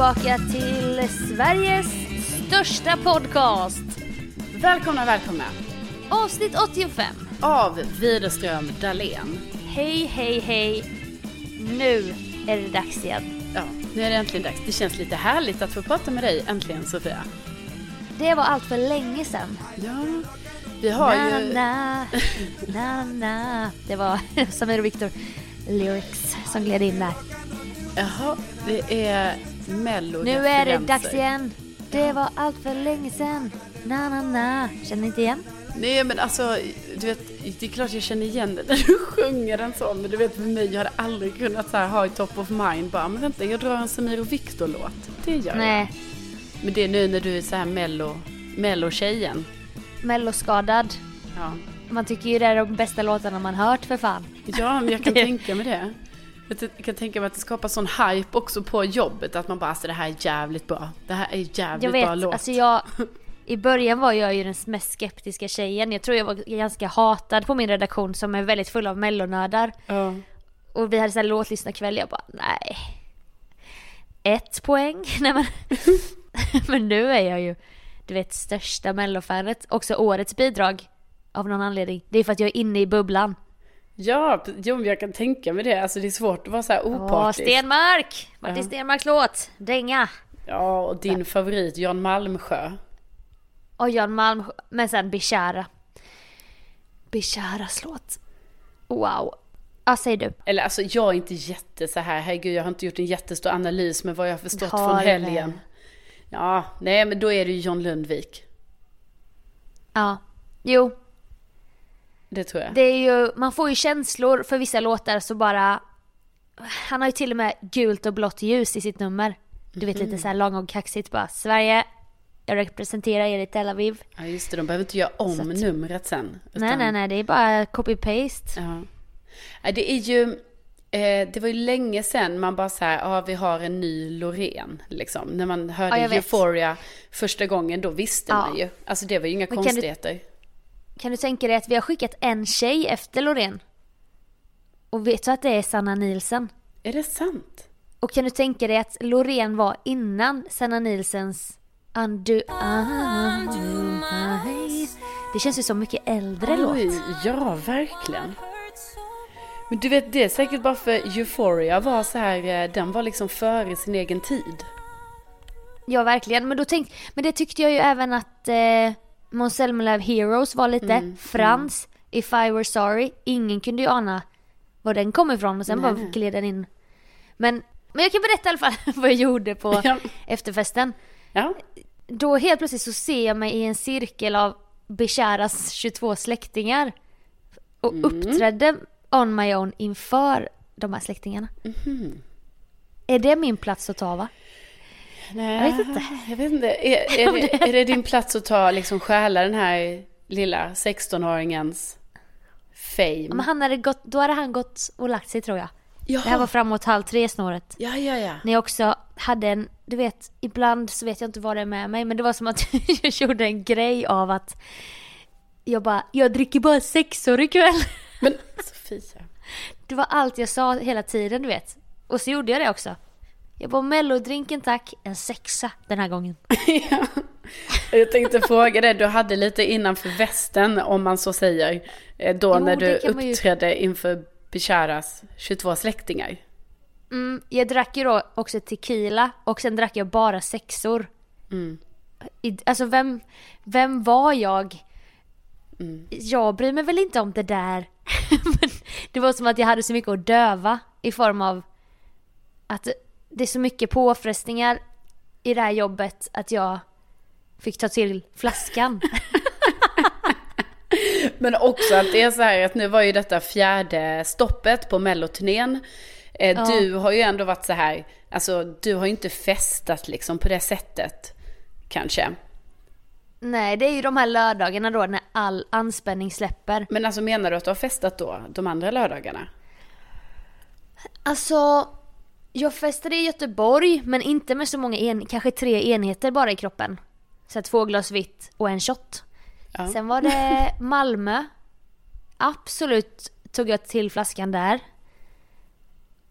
tillbaka till Sveriges största podcast. Välkomna, välkomna. Avsnitt 85. Av Widerström Dahlén. Hej, hej, hej. Nu är det dags igen. Ja, nu är det äntligen dags. Det känns lite härligt att få prata med dig äntligen Sofia. Det var allt för länge sedan. Ja, vi har na, ju... Na, na, na. Det var Samir och Viktor lyrics som gled in där. Jaha, det är Nu är det dags igen. Det var allt för länge sedan. Na, na, na. Känner ni inte igen? Nej men alltså, du vet, det är klart jag känner igen det när du sjunger en sån. Men du vet för mig, jag hade aldrig kunnat så här, ha i top of mind bara, men vänta jag drar en Samir och Viktor-låt. Det gör Nej. jag. Men det är nu när du är så här mello, mello-tjejen. Melloskadad. Ja. Man tycker ju det är de bästa låtarna man hört för fan. Ja, men jag kan tänka mig det. Jag kan tänka mig att det skapar sån hype också på jobbet. Att man bara, alltså det här är jävligt bra. Det här är jävligt Jag bra vet, låt. alltså jag... I början var jag ju den mest skeptiska tjejen. Jag tror jag var ganska hatad på min redaktion som är väldigt full av mellonördar. Ja. Och vi hade såhär låtlyssnarkväll, jag bara nej. Ett poäng? Nej men. men nu är jag ju, du vet, största mellofanet. Också årets bidrag. Av någon anledning. Det är för att jag är inne i bubblan. Ja, jo, men jag kan tänka mig det. Alltså det är svårt att vara så här Åh, opartisk. Stenmark! Martin. Stenmarks låt. Dänga. Ja, och din favorit Jan Malmsjö. Och Jan Malm, men sen Bishara. Bisharas låt. Wow. Ja, säg du. Eller alltså jag är inte jätte så här, herregud jag har inte gjort en jättestor analys med vad jag har förstått Har från helgen. det? Ja, nej men då är det ju John Lundvik. Ja. Jo, Det tror jag. det är ju, man får ju känslor för vissa låtar så bara... Han har ju till och med gult och blått ljus i sitt nummer. Du vet lite så här lång och kaxigt bara. Sverige, jag representerar er i Tel Aviv. Ja just det, de behöver inte göra om att- numret sen. Nej, utan- nej, nej, det är bara copy-paste. Ja. Nej, Det är ju, eh, det var ju länge sedan man bara så här, ja vi har en ny Loreen. Liksom. När man hörde Ja, jag vet. Euphoria första gången, då visste Ja. man ju. Alltså det var ju inga Men kan du- konstigheter. Kan du tänka dig att vi har skickat en tjej efter Loreen? Och vet du att det är Sanna Nielsen? Är det sant? Och kan du tänka dig att Loreen var innan Sanna Nielsens Undo, undo my... Det känns ju som mycket äldre låt. Oj, ja verkligen. Men du vet, det är säkert bara för Euphoria var så här, eh, den var liksom före sin egen tid. Ja, verkligen. Men, då tänk, men det tyckte jag ju även att eh, Måns Zelmerlöw Heroes var lite. Mm, Frans, If I Were Sorry. Ingen kunde ju ana var den kom ifrån och sen Nej, bara gled den in. Men, men jag kan berätta i alla fall vad jag gjorde på Ja. efterfesten. Ja, Då helt plötsligt så ser jag mig i en cirkel av Besharas 22 släktingar. Och Mm. uppträdde on my own inför de här släktingarna. Mhm. Är det min plats att ta va? Nej, Jag vet inte. Jag vet inte. Är, är, det, är det din plats att ta, liksom stjäla den här lilla 16-åringens fame? Men han hade gått, då hade han gått och lagt sig tror jag. Jaha. Det här var framåt halv tre snåret. Ja, ja, ja. När jag också hade en, du vet, ibland så vet jag inte vad det är med mig men det var som att jag gjorde en grej av att jag bara, jag dricker bara sexor ikväll. Men Sofia. Det var allt jag sa hela tiden du vet. Och så gjorde jag det också. Jag bara mellodrinken tack, en sexa den här gången. ja. Jag tänkte fråga dig, du hade lite innanför västen om man så säger. eh, Då Jo, när du man ju- uppträdde inför Bisharas 22 släktingar. Mm, jag drack ju då också tequila och sen drack jag bara sexor. Mm. I, alltså vem, vem var jag? Mm. Jag bryr mig väl inte om det där. Det var som att jag hade så mycket att döva i form av att det är så mycket påfrestningar i det här jobbet att jag fick ta till flaskan. Men också att det är så här att nu var ju detta fjärde stoppet på melloturnén. Eh, Ja. Du har ju ändå varit så här, alltså du har ju inte festat liksom på det sättet. Kanske. Nej, det är ju de här lördagarna då när all anspänning släpper. Men alltså menar du att du har festat då, de andra lördagarna? Alltså, jag festade i Göteborg men inte med så många, en, kanske tre enheter bara i kroppen. Så här två glas vitt och en shot. Ja. Sen var det Malmö. Absolut tog jag till flaskan där.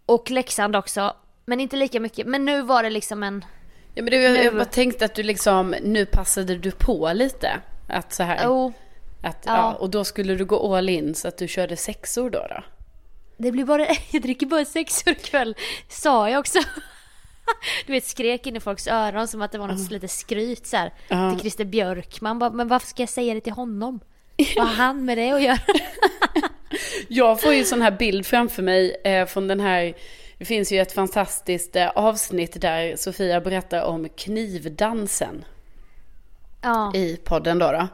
Och Leksand också. Men inte lika mycket. Men nu var det liksom en... Ja, men det, jag, jag bara tänkte att du liksom, nu passade du på lite. Att så här. Jo, Att, Ja. ja. och då skulle du gå all in så att du körde sexor då? då. Det blir bara, jag dricker bara sexor ikväll. Sa jag också. Du vet skrek in i folks öron som att det var något lite skryt så här, Ja. till Christer Björkman. Bara, men varför ska jag säga det till honom? Vad har han med det att göra? Jag får ju sån här bild framför mig eh, från den här, det finns ju ett fantastiskt eh, avsnitt där Sofia berättar om knivdansen Ja, i podden då. då.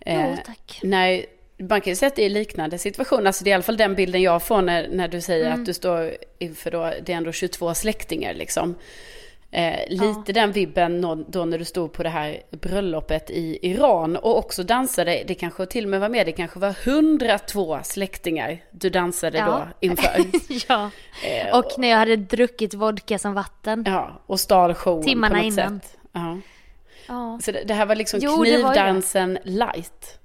Eh, jo tack. när, man kan ju säga att det är liknande situation, alltså det är i alla fall den bilden jag får när, när du säger Mm. att du står inför då, det är ändå 22 släktingar liksom. Eh, lite den vibben då när du stod på det här bröllopet i Iran och också dansade, det kanske till och med var med, det kanske var 102 släktingar du dansade Ja. då inför. ja. Eh, Och när jag hade druckit vodka som vatten. Ja, och stal showen Timmarna på något innan. sätt. Ja. Ja, Så det, det här var liksom Jo, det var knivdansen light.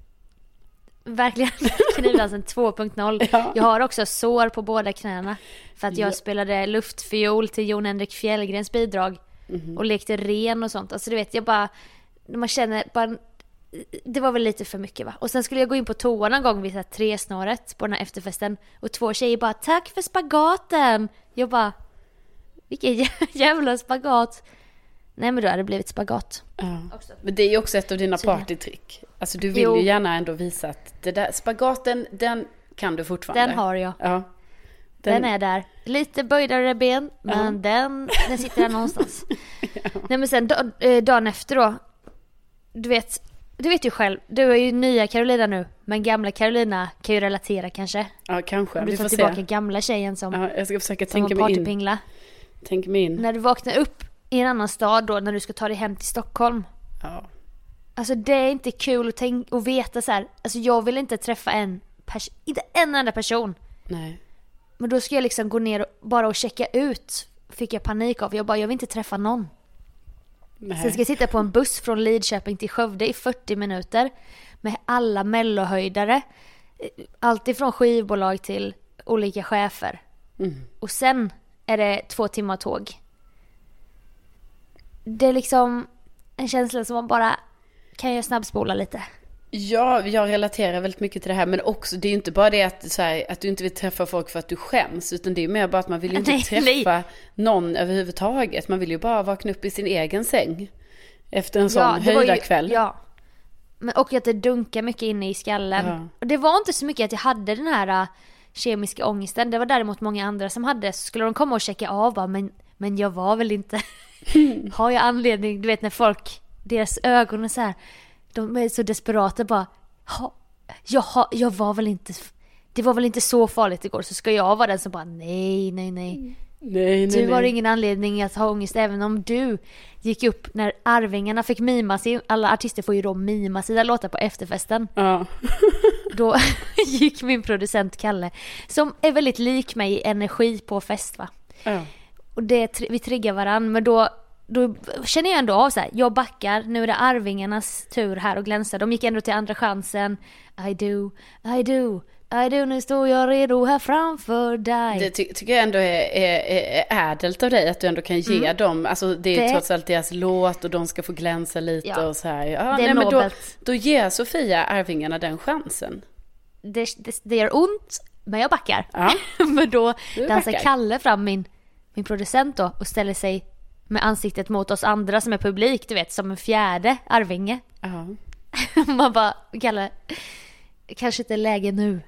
Verkligen. Knivdansen 2.0. Ja. Jag har också sår på båda knäna. För att jag Ja. spelade luftfiol till Jon Henrik Fjällgrens bidrag. Mhm. Och lekte ren och sånt. Alltså du vet, jag bara... Man känner bara... Det var väl lite för mycket va? Och sen skulle jag gå in på toan någon gång vid så här tresnåret på den här efterfesten. Och två tjejer bara 'Tack för spagaten!' Jag bara... Vilken jä- jävla spagat! Nej men då hade det blivit spagat. Ja. Men det är ju också ett av dina partytrick. Alltså du vill Jo. ju gärna ändå visa att det där, spagaten, den kan du fortfarande. Den har jag. Ja. Den, är där. Lite böjdare ben, men den, den sitter där någonstans. Nej men sen eh, dagen efter då. Du vet, du vet ju själv, du är ju nya Carolina nu. Men gamla Carolina kan ju relatera kanske. Ja, kanske. Om Vi du tar får tillbaka se. gamla tjejen som, Ja, jag ska försöka tänka mig in. Tänk mig in. När du vaknar upp i en annan stad då, när du ska ta dig hem till Stockholm. Ja. Alltså det är inte kul att, tänk- att veta så här. Alltså jag vill inte träffa en pers- inte en enda person. Nej. Men då ska jag liksom gå ner och bara och checka ut. Fick jag panik av. Jag bara, jag vill inte träffa någon. Nej. Sen ska jag sitta på en buss från Lidköping till Skövde i 40 minuter. Med alla mellohöjdare. Allt ifrån skivbolag till olika chefer. Mm. Och sen är det två timmar tåg. Det är liksom en känsla som man bara, kan jag snabbspola lite? Ja, jag relaterar väldigt mycket till det här. Men också, det är ju inte bara det att, så här, att du inte vill träffa folk för att du skäms. Utan det är mer bara att man vill ju inte Nej, träffa någon överhuvudtaget. Man vill ju bara vakna upp i sin egen säng. Efter en sån ju- höjdarkväll. Ja. Men, och att det dunkar mycket inne i skallen. Ja. Och det var inte så mycket att jag hade den här äh, kemiska ångesten. Det var däremot många andra som hade. Så skulle de komma och checka av bara, men, men jag var väl inte... Har jag anledning? Du vet när folk, deras ögon är så här. De är så desperata bara. Ha, jag, jag var väl inte... Det var väl inte så farligt igår. Så ska jag vara den som bara nej, nej, nej. Nej, nej, Du har nej. ingen anledning att ha ångest även om du gick upp när Arvingarna fick mima sin, alla artister får ju då mima sina låtar på efterfesten. Ja. Då gick min producent Kalle, som är väldigt lik mig i energi på fest va. ja. Och det, vi triggar varann men då, då känner jag ändå av så här, jag backar, nu är det Arvingarnas tur här att glänsa. De gick ändå till andra chansen. I do, I do, I do, nu står jag redo här framför dig. Det ty- tycker jag ändå är, är, är, ädelt av dig att du ändå kan ge dem, alltså det är Mm. Det- trots allt deras låt och de ska få glänsa lite Ja. och så här. Ja, Det är nej, men då, då ger Sofia Arvingarna den chansen. det, det, det gör ont, men jag backar. Ja. men då dansar. Kalle fram, min, min producent då, och ställer sig med ansiktet mot oss andra som är publik, du vet, som en fjärde Arvinge. Ja. Man bara, Kalle, kanske inte läge nu.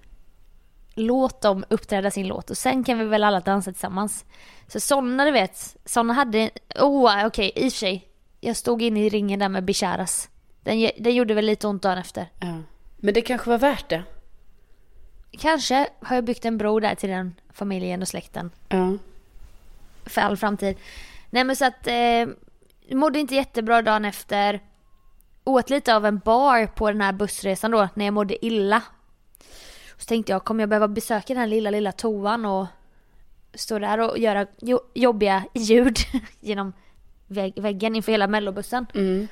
Låt dem uppträda sin låt och sen kan vi väl alla dansa tillsammans. Så sådana du vet, sådana hade, oh okej, i och för sig. Jag stod inne i ringen där med Bisharas. Den, den gjorde väl lite ont dagen efter. ja. Men det kanske var värt det. Kanske har jag byggt en bro där till den familjen och släkten. Ja. För all framtid. Nej men så att, eh, mådde inte jättebra dagen efter. Åt lite av en bar på den här bussresan då, när jag mådde illa. Så tänkte jag, kommer jag behöva besöka den här lilla, lilla toan och stå där och göra jo- jobbiga ljud genom vägg- väggen inför hela mellobussen. Mm.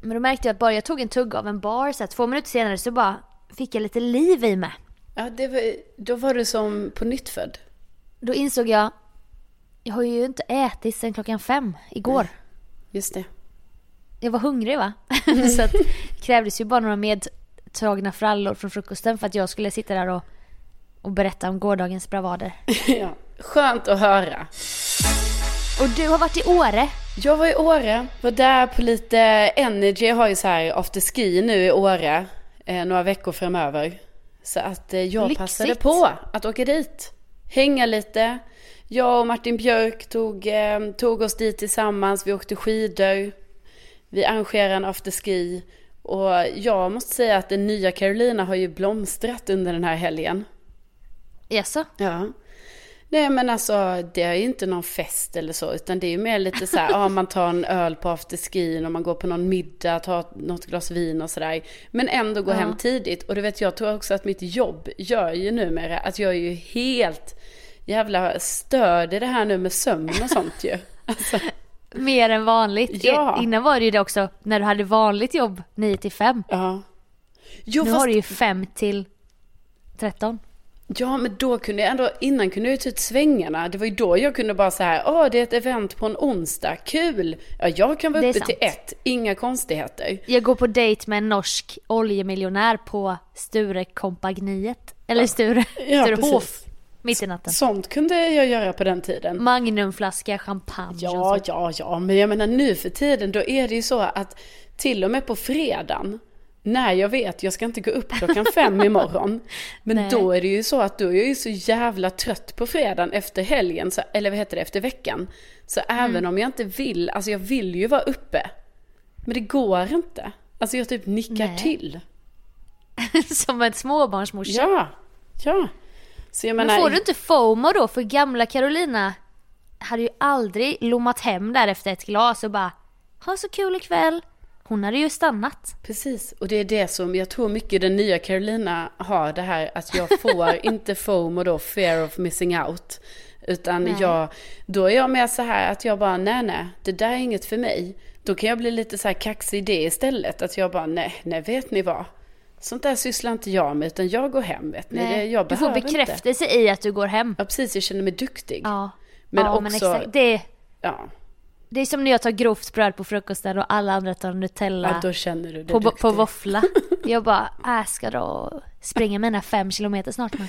Men då märkte jag att bara jag tog en tugg av en bar, så att två minuter senare så bara fick jag lite liv i mig. Ja, det var, då var du som på nytt född. Då insåg jag, jag har ju inte ätit sedan klockan fem igår. just det. Jag var hungrig va? så att, krävdes ju bara några medtagna frallor från frukosten för att jag skulle sitta där och, och berätta om gårdagens bravader. ja. Skönt att höra. Och du har varit i Åre. Jag var i Åre, var där på lite Energy, jag har ju så här afterski nu i Åre, eh, några veckor framöver. Så att eh, jag Lyxigt. passade på att åka dit, hänga lite. Jag och Martin Björk tog, eh, tog oss dit tillsammans, vi åkte skidor, vi arrangerade en afterski. Och jag måste säga att den nya Carolina har ju blomstrat under den här helgen. Jaså? Ja. Nej men alltså det är ju inte någon fest eller så utan det är ju mer lite så här, ja man tar en öl på afterskin och man går på någon middag, tar något glas vin och sådär. Men ändå gå Ja. hem tidigt och du vet jag tror också att mitt jobb gör ju numera att jag är ju helt jävla störd i det här nu med sömn och sånt ju. Alltså, Mer än vanligt. Ja. Innan var det ju det också när du hade vanligt jobb 9 till 5. ja. Jo, Nu fast, har du ju 5 till 13. Ja men då kunde jag ändå, innan kunde jag ju ta ut svängarna. Det var ju då jag kunde bara säga, åh det är ett event på en onsdag, kul! Ja jag kan vara uppe sant. till ett, inga konstigheter. Jag går på dejt med en norsk oljemiljonär på Sturekompagniet. Eller Sture, Ja, Sturehof. Mitt i natten. Sånt kunde jag göra på den tiden. Magnumflaska champagne Ja, ja, ja, men jag menar nu för tiden då är det ju så att till och med på fredagen när jag vet jag ska inte gå upp klockan fem imorgon. Men Nej. då är det ju så att då är jag ju så jävla trött på fredagen efter helgen, så, eller vad heter det, efter veckan. Så även Mm. om jag inte vill, alltså jag vill ju vara uppe. Men det går inte. Alltså jag typ nickar Nej. till. Som en småbarnsmorsa. Ja, ja. Så jag Men menar, får du inte FOMO då? För gamla Carolina hade ju aldrig lommat hem där efter ett glas och bara ha så kul ikväll. Hon hade ju stannat. Precis, och det är det som jag tror mycket den nya Carolina har det här att jag får inte FOMO då, fear of missing out. Utan Nej. jag, då är jag mer så här att jag bara, nej nej, det där är inget för mig. Då kan jag bli lite så här kaxig i det istället. Att jag bara, nej, nej vet ni vad? Sånt där sysslar inte jag med, utan jag går hem vet ni. Det, jag du får behöver inte. bekräftelse i att du går hem. Ja precis, jag känner mig duktig. Ja, Men ja, också- men exakt. Det, Ja, det är som när jag tar grovt bröd på frukosten och alla andra tar Nutella ja då känner du på, duktig. på våffla. Jag bara, äh, ska då springa mina fem kilometer snart men.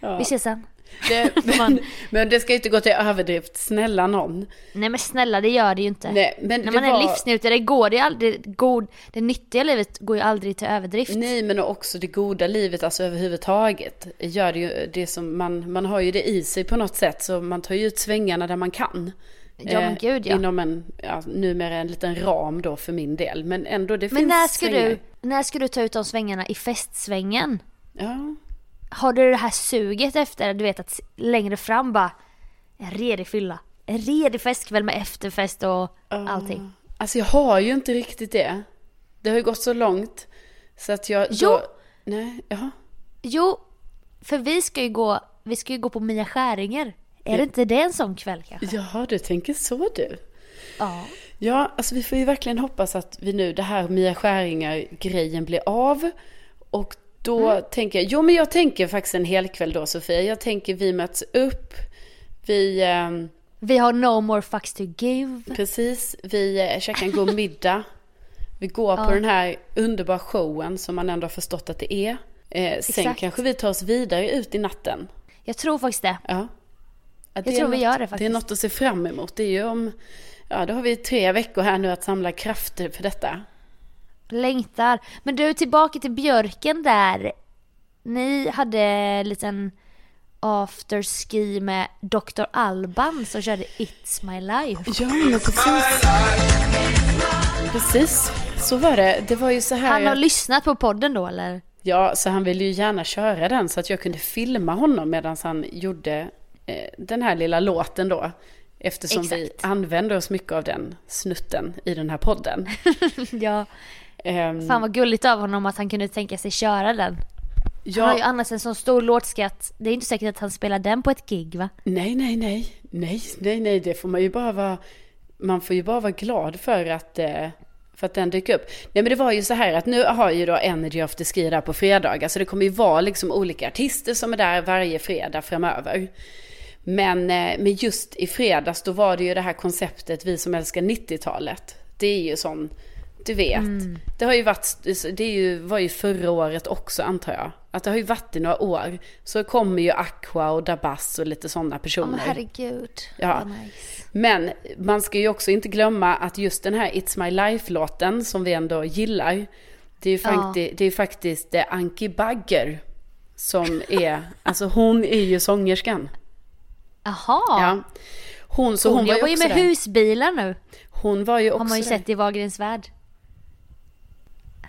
Ja. Vi ses sen. Det, men, men det ska ju inte gå till överdrift, snälla någon. Nej men snälla det gör det ju inte. Nej, men När man är var- livsnjutare går det ju aldrig, det, god, det nyttiga livet går ju aldrig till överdrift. Nej, men också det goda livet, alltså överhuvudtaget. Gör det, ju, det som man, man har ju det i sig på något sätt, så man tar ju ut svängarna där man kan. Ja, men gud, ja. Inom en, ja, numera en liten ram då för min del. Men ändå, det Men finns när ska, svängar. du, när ska du ta ut de svängarna i festsvängen? Ja, Har du det här suget efter, du vet att längre fram bara en redig fylla. En redig festkväll med efterfest och allting. alltså jag har ju inte riktigt det. Det har ju gått så långt. Så att jag... Jo. Då, nej, ja. Jo, för vi ska ju gå, vi ska ju gå på Mia Skäringer. Är det inte det en sån kväll kanske? Jaha, du tänker så du. Ja. Ja, alltså vi får ju verkligen hoppas att vi nu, det här Mia Skäringer-grejen blir av. Och då Mm. tänker jag, jo men jag tänker faktiskt en hel kväll då Sofia. Jag tänker vi möts upp, vi, ehm, Vi har no more fucks to give. precis, vi eh, käkar en god middag. Vi går Ja. på den här underbara showen som man ändå har förstått att det är. Eh, sen Exakt. kanske vi tar oss vidare ut i natten. Jag tror faktiskt det. Ja. Det Jag är tror vi något- gör det Det är faktiskt. något att se fram emot. Det är ju om, ja då har vi tre veckor här nu att samla krafter för detta. Längtar. Men du, tillbaka till björken där. Ni hade en liten afterski med Dr. Alban som körde It's My Life. Ja, precis. Precis, så var det. Det var ju så här. Han har lyssnat på podden då eller? Ja, så han ville ju gärna köra den så att jag kunde filma honom medan han gjorde eh, den här lilla låten då. Eftersom vi Exakt. använder oss mycket av den snutten i den här podden. ja. Ehm, Fan vad gulligt av honom att han kunde tänka sig köra den. Han har ju ja, annars en sån stor låtskatt. Det är inte säkert att han spelar den på ett gig va? nej, nej, nej, nej, nej, nej, det får man ju bara vara, man får ju bara vara glad för att, eh, för att den dyker upp. Nej men det var ju så här att nu har ju då Energy After Ski där på fredagar, så det kommer ju vara liksom olika artister som är där varje fredag framöver. Men, eh, men just i fredags då var det ju det här konceptet Vi som älskar 90-talet. Det är ju sån, du vet. Det har ju varit, det är ju, var ju förra året också antar jag. Att det har ju varit i några år. Så kommer ju Aqua och Dabas och lite sådana Åh personer. men herregud. Ja. Nice. Men man ska ju också inte glömma att just den här It's My Life-låten som vi ändå gillar. Det är ju Ja. faktiskt, det är faktiskt eh, Anki Bagger som är, alltså hon är ju sångerskan. Jaha. Ja. Hon, så hon, hon, var ju jobbar ju med där. husbilar nu. Hon var ju också Har man ju sett i Wahlgrens värld.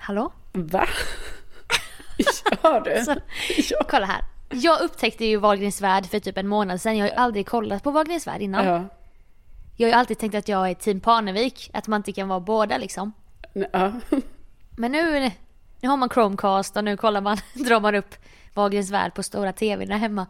Hallå? Va? Ja du. Så, Ja. kolla här. Jag upptäckte ju Wahlgrens värld för typ en månad sedan. Jag har ju aldrig kollat på Wahlgrens värld innan. Ja. Jag har ju alltid tänkt att jag är team Parnevik. Att man inte kan vara båda liksom. ja. Men nu, nu har man Chromecast och nu kollar man, drar man upp Wahlgrens värld på stora tvn där hemma.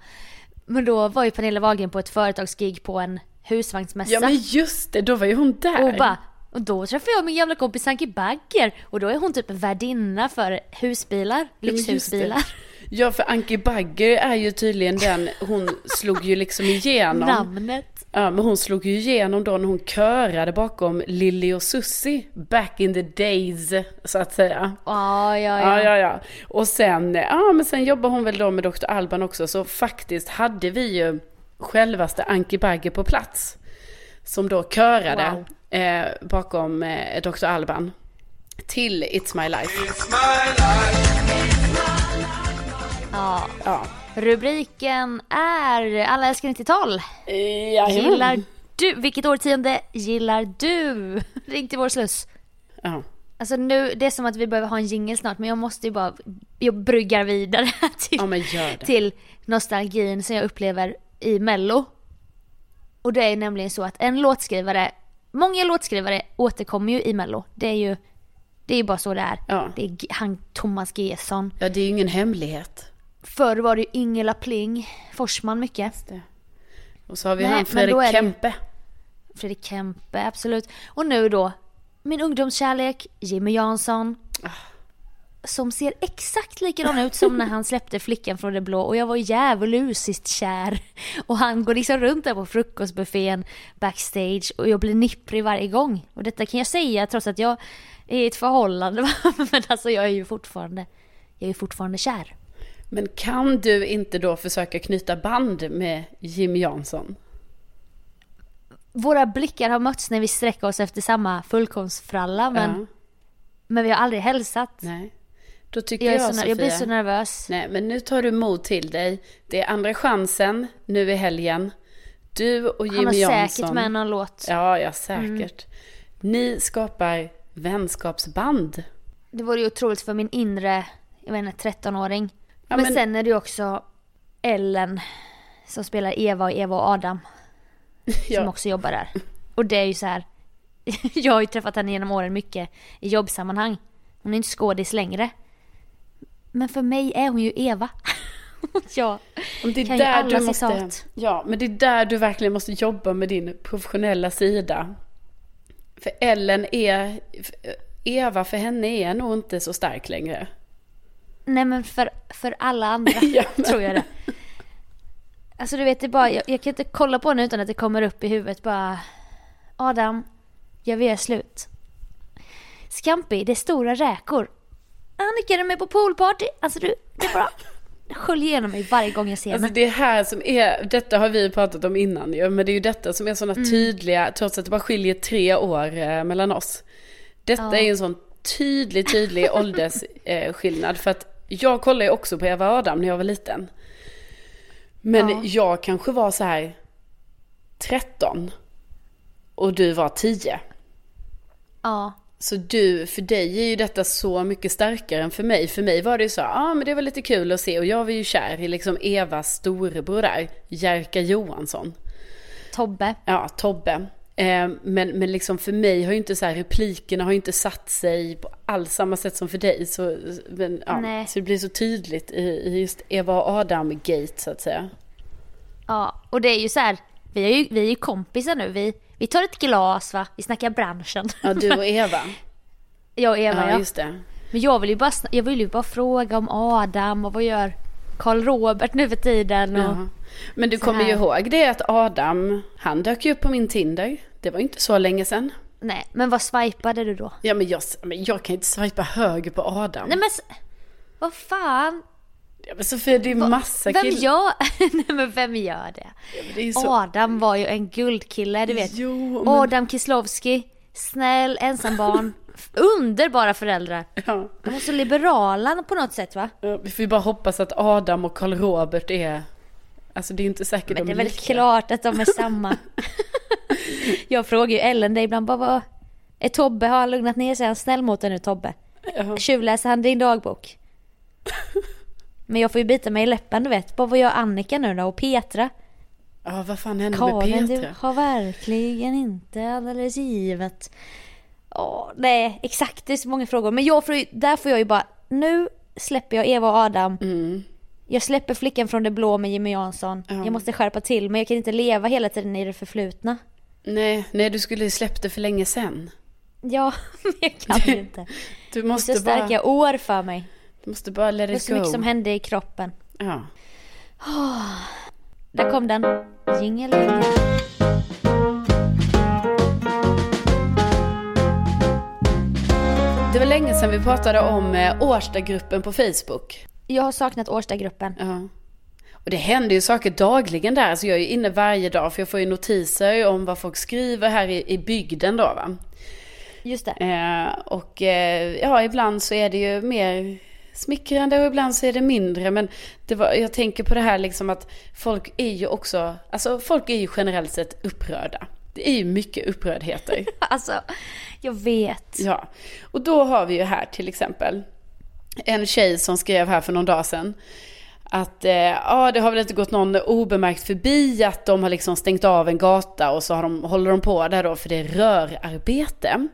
Men då var ju Pernilla Wahlgren på ett företagsgig på en husvagnsmässa. ja men just det, då var ju hon där. och, bara, och då träffade jag min gamla kompis Anki Bagger och då är hon typ värdinna för husbilar, lyxhusbilar. Ja för Anki Bagger är ju tydligen den, hon slog ju liksom igenom. Namnet. Ja, men hon slog ju igenom då när hon körade bakom Lilly och Susie back in the days, så att säga. Ja, ja, Ja, ja. ja, ja. Och sen, ja men sen jobbar hon väl då med Dr. Alban också, så faktiskt hade vi ju självaste Anki Bagger på plats. Som då körade eh, bakom eh, Dr. Alban. Till It's My Life. It's my life. ja. Ja. Rubriken är Alla älskar 90-tal. Jajamän. Gillar du, vilket årtionde gillar du? Ring till vår sluss. Ja. Alltså nu, det är som att vi behöver ha en jingle snart men jag måste ju bara, jag bryggar vidare till, ja, till nostalgin som jag upplever i mello. Och det är nämligen så att en låtskrivare, många låtskrivare återkommer ju i mello. Det är ju, det är ju bara så det är. Ja. Det är han Thomas Gesson. Ja, det är ju ingen hemlighet. Förr var det ju Ingela Pling, Forsman mycket. Och så har vi Nej, han Fredrik det- Kempe. Fredrik Kempe, absolut. Och nu då, min ungdomskärlek, Jimmy Jansson. Som ser exakt likadan ut som när han släppte Flickan från det blå och jag var djävulusiskt kär. Och han går liksom runt där på frukostbuffén backstage och jag blir nipprig varje gång. Och detta kan jag säga trots att jag är i ett förhållande. Men alltså jag är ju fortfarande, jag är fortfarande kär. Men kan du inte då försöka knyta band med Jimmy Jansson? Våra blickar har mötts när vi sträcker oss efter samma fullkornsfralla men, Ja. men vi har aldrig hälsat. Nej. Då tycker Jag, jag, Sofia. jag blir så nervös. Nej, men nu tar du mod till dig. Det är andra chansen nu i helgen. Du och Jimmy Han har Jansson. säkert med någon låt. Ja, ja, säkert. Ni skapar vänskapsband. Det vore ju otroligt för min inre, jag inte, 13-åring. Ja, men, men- sen är det ju också Ellen som spelar Eva och Eva och Adam. Som Ja. också jobbar där. Och det är ju så här. Jag har ju träffat henne genom åren mycket i jobbsammanhang. Hon är inte skådis längre. Men för mig är hon ju Eva. ja. Om det är Kan ju där alla du måste, citat. ja, men det är där du verkligen måste jobba med din professionella sida. För Ellen är, Eva för henne är nog inte så stark längre. Nej men för, för alla andra Ja, men- tror jag det. Alltså du vet, det bara, jag, jag kan inte kolla på henne utan att det kommer upp i huvudet bara. Adam, jag vill göra slut. Scampi, det är stora räkor. Annika, är du med på poolparty? Alltså du, det bara sköljer igenom mig varje gång jag ser Alltså henne. det här som är, detta har vi pratat om innan ju, men det är ju detta som är sådana Mm. tydliga, trots att det bara skiljer tre år eh, mellan oss. Detta Ja. är ju en sån tydlig, tydlig åldersskillnad. Eh, för att jag kollade ju också på Eva Adam när jag var liten. Men Ja. jag kanske var så här 13 och du var 10. Ja, Så du, för dig är ju detta så mycket starkare än för mig. För mig var det ju så, ja ah, men det var lite kul att se och jag var ju kär i liksom Evas storebror där, Jerka Johansson. Tobbe. Ja, Tobbe. Eh, men, men liksom för mig har ju inte så här, replikerna har ju inte satt sig på alls samma sätt som för dig. Så, men, ja, så det blir så tydligt i, i just Eva och Adam-gate så att säga. Ja, och det är ju så här, vi är ju, vi är ju kompisar nu. Vi, vi tar ett glas va, vi snackar branschen. Ja, du och Eva. Jag och Eva ja, ja. just det. Men jag vill ju bara, jag vill ju bara fråga om Adam och vad gör Karl Robert nu för tiden och... Ja. Men du kommer ju ihåg det att Adam, han dök ju upp på min Tinder. Det var ju inte så länge sedan. Nej, men vad swipade du då? Ja men jag, men jag kan inte swipa höger på Adam. Nej men vad fan? Ja, men Sofia det är massa Vem killar. gör, nej men vem gör det? Ja, det är så... Adam var ju en guldkille, du vet. Jo, men... Adam Kislowski, snäll, ensambarn, underbara föräldrar. Ja. De var så liberala på något sätt va? Ja, Vi får ju bara hoppas att Adam och Karl Robert är... Alltså det är inte säkert Men de det är är väl lika. klart att de är samma. Jag frågar ju Ellen det ibland, bara vad... Är Tobbe, har han lugnat ner sig? Är han snäll mot dig nu Tobbe? Ja. Tjuvläser han din dagbok? Men jag får ju bita mig i läppen du vet. Bara vad gör Annika nu då? Och Petra? ja, vad fan hände med Karin, du Petra? har verkligen inte alldeles givet. Åh, nej, exakt det är så många frågor. Men jag får ju, där får jag ju bara, nu släpper jag Eva och Adam. Mm. Jag släpper flickan från det blå med Jimmy Jansson. Ja. Jag måste skärpa till men jag kan inte leva hela tiden i det förflutna. Nej, nej, du skulle ju släppt det för länge sedan. Ja, men jag kan ju inte. Du Det är måste så starka bara, år för mig. Du måste bara let Det var it så mycket go. som hände i kroppen. Ja. Där kom den. Jingel. Det var länge sedan vi pratade om eh, Årstagruppen på Facebook. Jag har saknat Årstagruppen. Ja. Och det händer ju saker dagligen där. Alltså jag är ju inne varje dag för jag får ju notiser om vad folk skriver här i, i bygden då va. Just det. Eh, och eh, ja, ibland så är det ju mer smickrande och ibland så är det mindre. Men det var, jag tänker på det här liksom att folk är ju också, alltså folk är ju generellt sett upprörda. Det är ju mycket upprördheter. Alltså, jag vet. Ja, och då har vi ju här till exempel en tjej som skrev här för någon dag sedan att eh, ja, det har väl inte gått någon obemärkt förbi att de har liksom stängt av en gata och så har de, håller de på där då för det är rörarbete.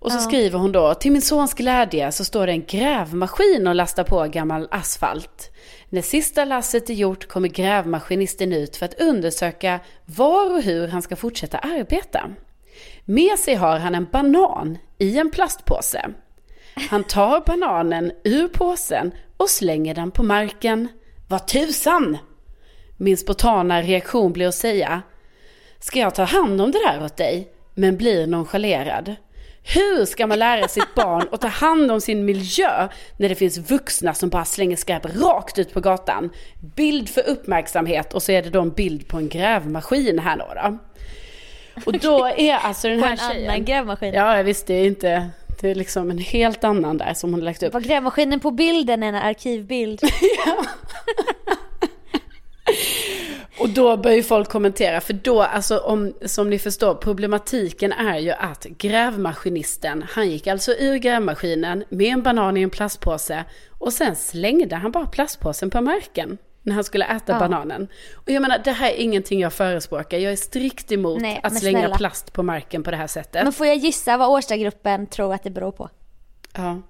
Och så Ja. skriver hon då, till min sons glädje så står det en grävmaskin och lastar på gammal asfalt. När sista lasset är gjort kommer grävmaskinisten ut för att undersöka var och hur han ska fortsätta arbeta. Med sig har han en banan i en plastpåse. Han tar bananen ur påsen och slänger den på marken. Vad tusan! Min spontana reaktion blir att säga Ska jag ta hand om det där åt dig? Men blir nonchalerad. Hur ska man lära sitt barn att ta hand om sin miljö när det finns vuxna som bara slänger skräp rakt ut på gatan? Bild för uppmärksamhet och så är det då en bild på en grävmaskin här då. då. Och då är alltså den På här en tjejen... annan grävmaskin. Ja, jag visste det är inte... Det är liksom en helt annan där som hon lagt upp. Var grävmaskinen på bilden en arkivbild? Och då börjar ju folk kommentera, för då, alltså om, som ni förstår, problematiken är ju att grävmaskinisten, han gick alltså ur grävmaskinen med en banan i en plastpåse och sen slängde han bara plastpåsen på marken när han skulle äta Ja. bananen. Och jag menar, det här är ingenting jag förespråkar. Jag är strikt emot Nej, att slänga snälla. plast på marken på det här sättet. Men får jag gissa vad Årstagruppen tror att det beror på? Ja.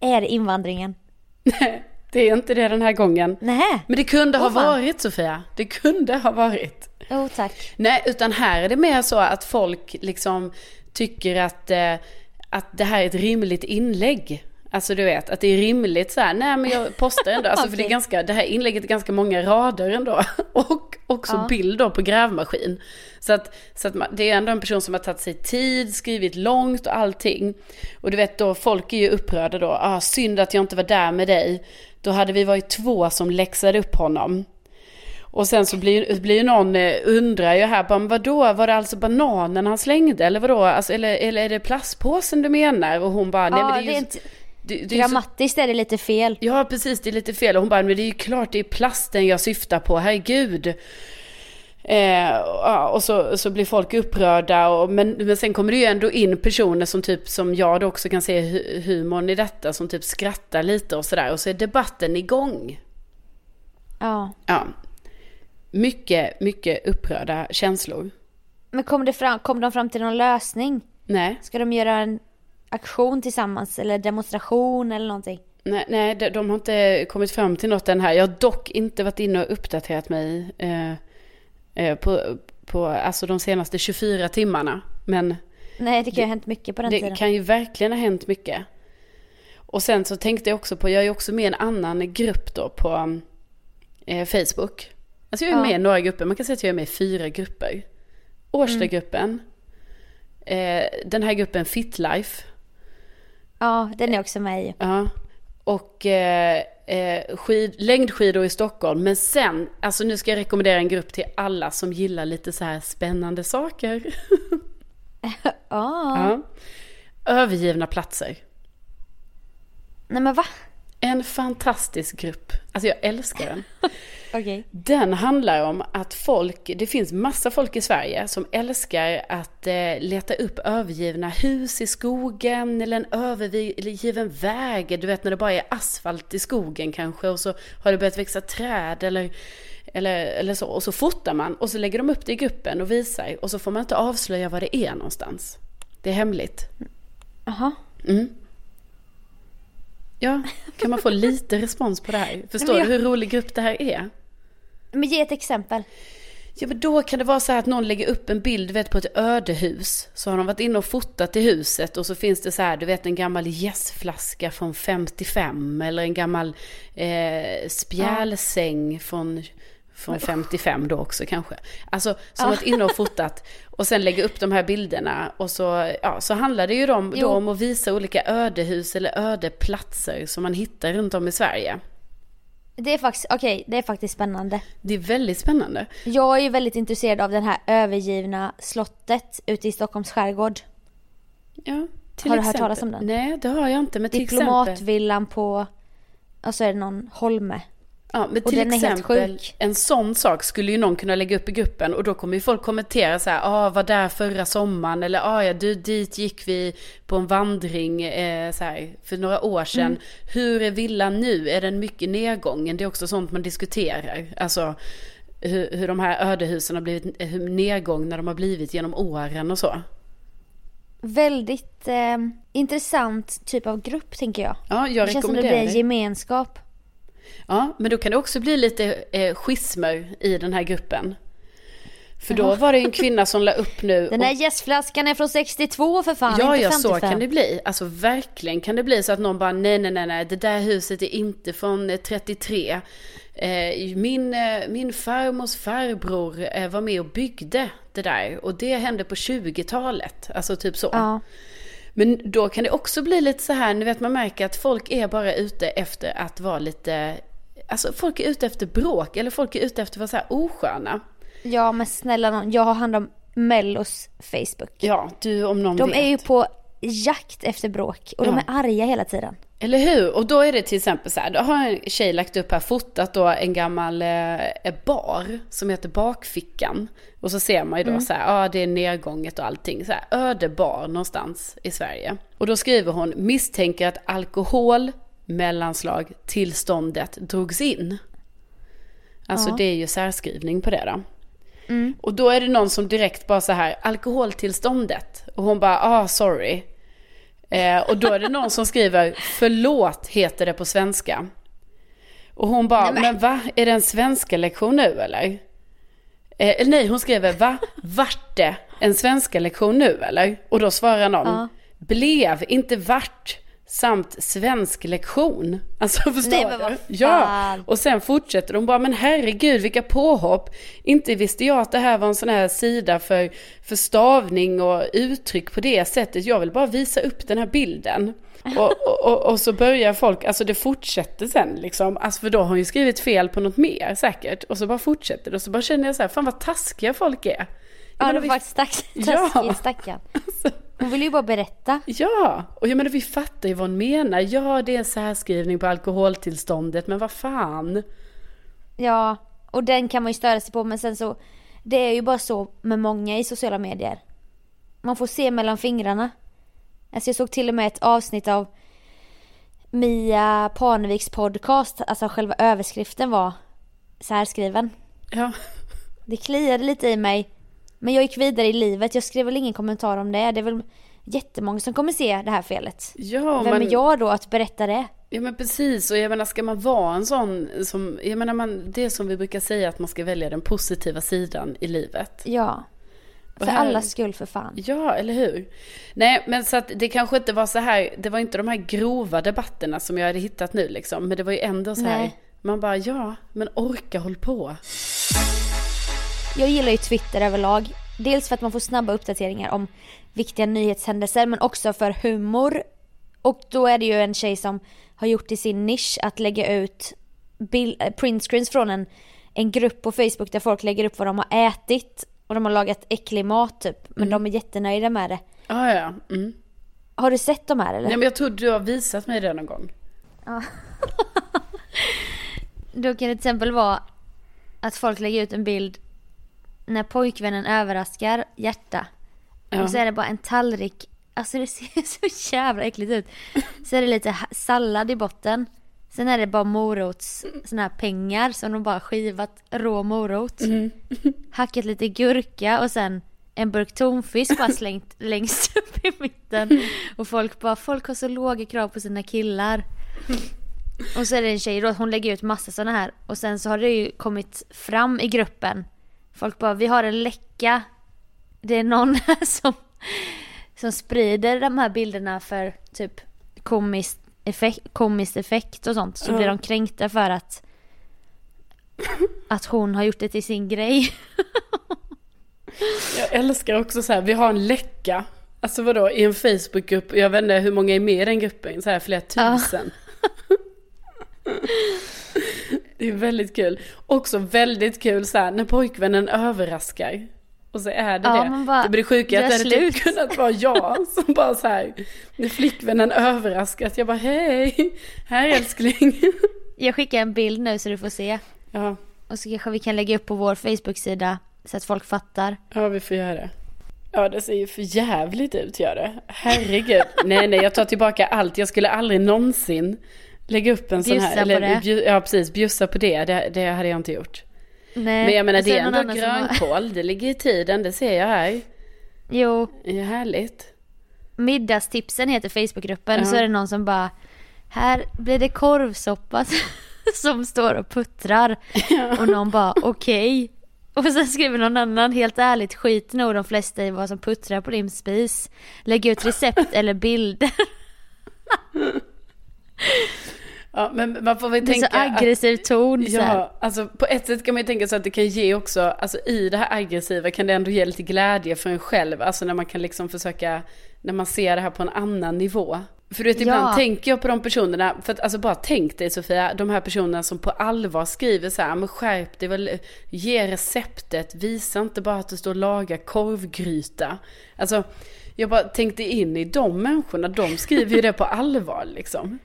Är det invandringen? Det är inte det den här gången. Nej. Men det kunde ha Åh, fan. varit Sofia. Det kunde ha varit. Jo tack. Nej, utan här är det mer så att folk liksom tycker att, eh, att det här är ett rimligt inlägg. Alltså du vet, att det är rimligt så här, nej men jag postar ändå, alltså för det är ganska, det här inlägget är ganska många rader ändå. Och också Ja. bild då på grävmaskin. Så att, så att man, det är ändå en person som har tagit sig tid, skrivit långt och allting. Och du vet då, folk är ju upprörda då, ah, synd att jag inte var där med dig. Då hade vi varit två som läxade upp honom. Och sen så blir, blir någon, eh, undrar ju här, bara, vadå, var det alltså bananen han slängde? Eller vadå, alltså, eller, eller är det plastpåsen du menar? Och hon bara, nej ja, men det är ju... rent det, det är ju så, grammatiskt är det lite fel. ja precis, det är lite fel. Och hon bara, men det är ju klart det är plasten jag syftar på, herregud. Eh, och så, så blir folk upprörda. Och, men, men sen kommer det ju ändå in personer som typ som jag då också kan se hu- humorn i detta. Som typ skrattar lite och sådär. Och så är debatten igång. Ja. Ja. Mycket, mycket upprörda känslor. Men kom, det fram, kom de fram till någon lösning? Nej, Ska de göra en aktion tillsammans eller demonstration eller någonting? nej, nej de, de har inte kommit fram till något än här. Jag har dock inte varit inne och uppdaterat mig eh, på, på alltså de senaste 24 timmarna. Men Nej, det kan ju ha hänt mycket på den det tiden. kan ju verkligen ha hänt mycket. Och sen så tänkte jag också på, jag är ju också med i en annan grupp då på eh, Facebook. Alltså jag är Ja. med i några grupper, man kan säga att jag är med i fyra grupper. Årstagruppen, eh, den här gruppen Fitlife. Ja, den är också med i. Ja. Och eh, eh, skid, längdskidor i Stockholm. Men sen, alltså nu ska jag rekommendera en grupp till alla som gillar lite så här spännande saker. Ja. Ja. Övergivna platser. Nej men va? En fantastisk grupp. Alltså jag älskar den. Okej. Den handlar om att folk, det finns massa folk i Sverige som älskar att eh, leta upp övergivna hus i skogen eller en övergiven väg. Du vet när det bara är asfalt i skogen kanske och så har det börjat växa träd eller, eller, eller så. Och så fotar man och så lägger de upp det i gruppen och visar och så får man inte avslöja var det är någonstans. Det är hemligt. Jaha. Mm. Ja, kan man få lite respons på det här? Förstår jag- du hur rolig grupp det här är? Men ge ett exempel. Ja men då kan det vara så här att någon lägger upp en bild du vet, på ett ödehus. Så har de varit inne och fotat i huset och så finns det så här, du vet en gammal gästflaska från 55 eller en gammal eh, spjälsäng från, från 55 då också kanske. Alltså som varit inne och fotat och sen lägger upp de här bilderna och så, ja, så handlar det ju om, då om att visa olika ödehus eller ödeplatser som man hittar runt om i Sverige. Det är faktiskt, okej, det är faktiskt spännande. Det är väldigt spännande. Jag är ju väldigt intresserad av det här övergivna slottet ute i Stockholms skärgård. Ja, till Har du hört exempel. talas om den? Nej, det har jag inte. Men till exempel, Diplomatvillan på, och så är det någon holme. Ja, men och till exempel en sån sak skulle ju någon kunna lägga upp i gruppen och då kommer ju folk kommentera så här, ah, var där förra sommaren eller ah, ja, du, dit gick vi på en vandring eh, så här, för några år sedan. Mm. Hur är villan nu? Är den mycket nedgången? Det är också sånt man diskuterar. Alltså hur, hur de här ödehusen har blivit, hur nedgångna de har blivit genom åren och så. Väldigt eh, intressant typ av grupp tänker jag. Ja, jag det känns som det blir en gemenskap. Ja, men då kan det också bli lite eh, schismer i den här gruppen. För då var det en kvinna som la upp nu. Den här gästflaskan är från 62 för fan, ja, inte ja, så 55. kan det bli. Alltså verkligen kan det bli så att någon bara nej, nej, nej, nej, det där huset är inte från eh, 33. Eh, min, eh, min farmors farbror eh, var med och byggde det där och det hände på 20-talet. Alltså typ så. Ja. Men då kan det också bli lite så här, ni vet man märker att folk är bara ute efter att vara lite, alltså folk är ute efter bråk eller folk är ute efter att vara så här osköna. ja men snälla någon, jag har hand om Mellos Facebook. Ja, du om någon De vet. är ju på jakt efter bråk och de Ja. är arga hela tiden. Eller hur? Och då är det till exempel så här, då har en tjej lagt upp här, fotat då en gammal eh, bar som heter Bakfickan. Och så ser man ju då så här, ja ah, det är nedgånget och allting. Så här, öde bar någonstans i Sverige. Och då skriver hon, misstänker att alkohol, mellanslag, tillståndet drogs in. Alltså Ja. det är ju särskrivning på det då. Och då är det någon som direkt bara så här, alkoholtillståndet. Och hon bara, ah sorry. Eh, och då är det någon som skriver, förlåt heter det på svenska. Och hon bara, Nej, men. men- va, är det en svenska lektion nu eller? Eh, nej, hon skriver, va, vart det en svenska lektion nu eller? Och då svarar någon, Ja. blev, inte vart, samt svensk lektion. Alltså förstår Nej, men du? vad Ja, fan. och sen fortsätter de bara, men herregud vilka påhopp. Inte visste jag att det här var en sån här sida för, för stavning och uttryck på det sättet. Jag vill bara visa upp den här bilden. Och, och, och, och så börjar folk, alltså det fortsätter sen liksom. Alltså för då har hon ju skrivit fel på något mer säkert. Och så bara fortsätter det. Och så bara känner jag så här, fan vad taskiga folk är. Ja, de är faktiskt tax- Ja. stackarn. Hon vill ju bara berätta. Ja, och jag menar vi fattar ju vad hon menar. Ja, det är en särskrivning på alkoholtillståndet, men vad fan. Ja, och den kan man ju störa sig på men sen så Det är ju bara så med många i sociala medier. Man får se mellan fingrarna. Alltså jag såg till och med ett avsnitt av Mia Parneviks podcast, alltså själva överskriften var särskriven. Ja, Det kliade lite i mig. Men jag gick vidare i livet, jag skrev väl ingen kommentar om det. Det är väl jättemånga som kommer se det här felet. ja Vem men, är jag då att berätta det? ja men precis. Och jag menar, ska man vara en sån som, jag menar man, det som vi brukar säga att man ska välja den positiva sidan i livet. Ja. Och För här- allas skull för fan. Ja, eller hur? Nej, men så att det kanske inte var så här, det var inte de här grova debatterna som jag hade hittat nu liksom. Men det var ju ändå så här, Nej. man bara ja, men orka håll på. Jag gillar ju Twitter överlag. Dels för att man får snabba uppdateringar om viktiga nyhetshändelser men också för humor. Och då är det ju en tjej som har gjort i sin nisch att lägga ut bild, äh, printscreens från en, en grupp på Facebook där folk lägger upp vad de har ätit och de har lagat äcklig mat typ. Men de är jättenöjda med det. Ah, ja, mm. Har du sett de här eller? Nej men jag tror du har visat mig det någon gång. Då kan det till exempel vara att folk lägger ut en bild när pojkvännen överraskar hjärta. Ja. Och så är det bara en tallrik, alltså det ser så jävla äckligt ut. Så är det lite sallad i botten. Sen är det bara morots, såna här pengar som de bara skivat rå morot. Hackat lite gurka och sen en burk tonfisk bara slängt längst upp i mitten. Och folk bara, folk har så låga krav på sina killar. Och så är det en tjej då, hon lägger ut massa sådana här. Och sen så har det ju kommit fram i gruppen. Folk bara, vi har en läcka. Det är någon som, som sprider de här bilderna för typ komiskt effekt, komiskt effekt och sånt. Så Ja. blir de kränkta för att att hon har gjort det till sin grej. Jag älskar också så här, vi har en läcka. Alltså vadå, i en Facebookgrupp, jag vet inte hur många är med i den gruppen, så här flera Ja. Det är väldigt kul. Också väldigt kul så här, när pojkvännen överraskar. Och så är det Ja, det. bara, det blir sjuka att det hade typ kunnat vara jag som bara så här, när flickvännen överraskat, jag bara hej, här älskling. Jag skickar en bild nu så du får se. Ja, Och så kanske vi kan lägga upp på vår Facebook-sida så att folk fattar. ja vi får göra det. Ja det ser ju för jävligt ut gör det. Herregud. nej nej jag tar tillbaka allt. Jag skulle aldrig någonsin lägga upp en sån Bjussa här. på det. bju- ja precis, bjussa på det. det. Det hade jag inte gjort. Nej. Men jag menar det är ändå som har- grönkål. Det ligger i tiden, det ser jag här. Jo, Det är härligt. middagstipsen heter Facebookgruppen. Ja. Så är det någon som bara, här blir det korvsoppa som står och puttrar. Och någon bara, okej. Och sen skriver någon annan, helt ärligt skit nog de flesta i vad som puttrar på din spis. Lägg ut recept eller bilder. Ja men man får väl Det är tänka så aggressiv ton att. Ja, alltså på ett sätt kan man ju tänka så att det kan ge också, alltså i det här aggressiva kan det ändå ge lite glädje för en själv. Alltså när man kan liksom försöka, när man ser det här på en annan nivå. För du vet ibland Ja. tänker jag på de personerna, för att alltså bara tänk dig Sofia, de här personerna som på allvar skriver så här, men skärp dig väl, ge receptet, visa inte bara att du står och lagar korvgryta. Alltså, jag bara tänkte in i de människorna, de skriver ju det på allvar liksom.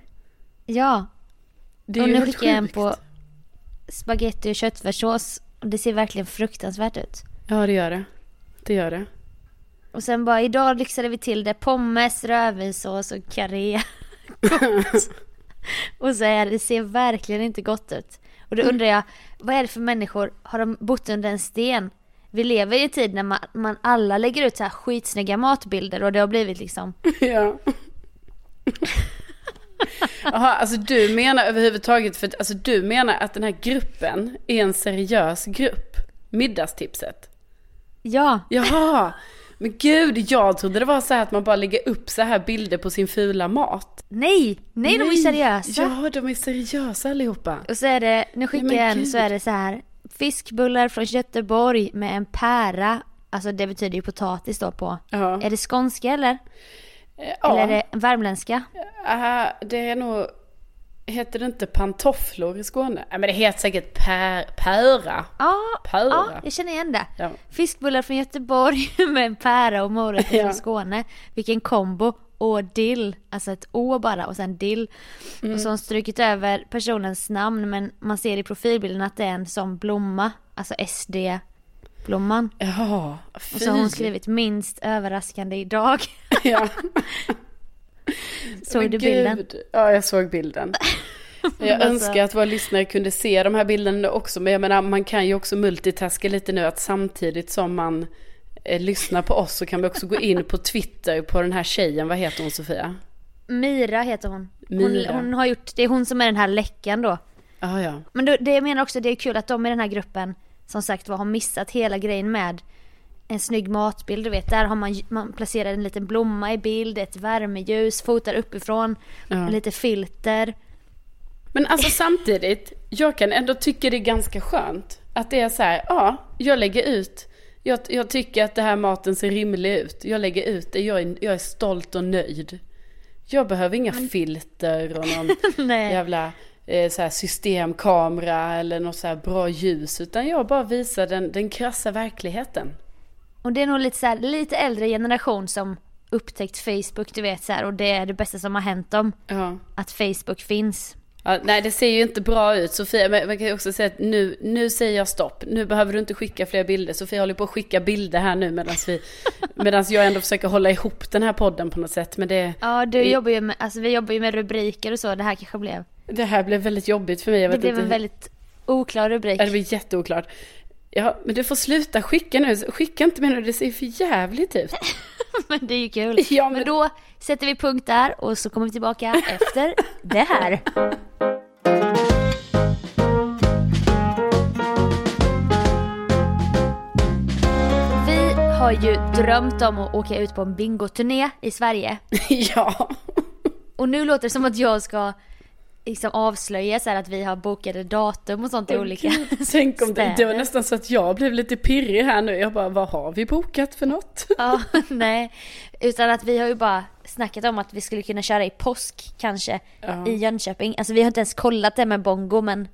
Ja, Det är och nu skickar jag en på spaghetti och köttfärssås. Och det ser verkligen fruktansvärt ut. Ja det gör det. Det gör det. Och sen bara idag lyxade vi till det. Pommes, rödvinssås och karré. Och så är det, det ser verkligen inte gott ut. Och då undrar jag, vad är det för människor? Har de bott under en sten? Vi lever i en tid när man, man alla lägger ut så här skitsnygga matbilder och det har blivit liksom Ja. Jaha, alltså du menar överhuvudtaget, för alltså du menar att den här gruppen är en seriös grupp? Middagstipset? Ja, Jaha, men gud, jag trodde det var så här att man bara lägger upp så här bilder på sin fula mat. nej, nej, de är seriösa. Ja, de är seriösa allihopa. Och så är det, nu skickar Nej, jag en gud. så är det så här Fiskbullar från Göteborg med en pära Alltså det betyder ju potatis då på Ja. Är det skånska eller? Ja, Eller är det värmländska? Ah, det är nog, heter det inte pantofflor i Skåne? Nej men det heter säkert pär, pära. Ja, Pära. ja, jag känner igen det Ja. Fiskbullar från Göteborg med en pära och morötter Ja. från Skåne Vilken kombo! Och dill, alltså ett å bara och sen dill Mm. Och så har hon strukit över personens namn men man ser i profilbilden att det är en sån blomma Alltså SD-blomman Ja, Och så har hon skrivit minst överraskande idag. Ja. Såg Men du bilden? gud. Ja, jag såg bilden. Jag Alltså- önskar att våra lyssnare kunde se de här bilderna också. Men jag menar, man kan ju också multitaska lite nu. Att samtidigt som man eh, lyssnar på oss så kan vi också gå in på Twitter på den här tjejen. Vad heter hon Sofia? Mira heter hon. Hon, Mira. hon har gjort, det är hon som är den här läckan då. Ah, ja, Men då, det jag menar också, det är kul att de i den här gruppen som sagt var har missat hela grejen med en snygg matbild, du vet. Där har man, man placerat en liten blomma i bild, ett värmeljus, fotar uppifrån, Ja. lite filter. Men alltså samtidigt, jag kan ändå tycka det är ganska skönt. Att det är så här, ja, jag lägger ut Jag, jag tycker att det här maten ser rimlig ut. Jag lägger ut det. Jag är, jag är stolt och nöjd. Jag behöver inga filter och någon jävla så här systemkamera eller något så här bra ljus. Utan jag bara visar den, den krassa verkligheten. Och det är nog lite så här, lite äldre generation som upptäckt Facebook, du vet så här, och det är det bästa som har hänt dem. Ja. Att Facebook finns. Ja, nej det ser ju inte bra ut Sofia, men man kan ju också säga att nu, nu säger jag stopp. Nu behöver du inte skicka fler bilder. Sofia håller på att skicka bilder här nu medan vi, medan jag ändå försöker hålla ihop den här podden på något sätt. Men det, Ja, du jobbar ju med, alltså vi jobbar ju med rubriker och så, det här kanske blev. Det här blev väldigt jobbigt för mig. Jag Det vet blev inte. en väldigt oklar rubrik. Ja, det blir jätteoklart. Ja, men du får sluta skicka nu. Skicka inte mer nu, det ser för jävligt ut. Men det är ju kul. Ja, men... men- då sätter vi punkt där och så kommer vi tillbaka efter det här. Vi har ju drömt om att åka ut på en bingoturné i Sverige. ja. Och nu låter det som att jag ska liksom avslöja så att vi har bokade datum och sånt i olika Tänk om det, det var nästan så att jag blev lite pirrig här nu. Jag bara, vad har vi bokat för något? Ja, nej. Utan att vi har ju bara snackat om att vi skulle kunna köra i påsk kanske Ja. i Jönköping. Alltså vi har inte ens kollat det med Bongo men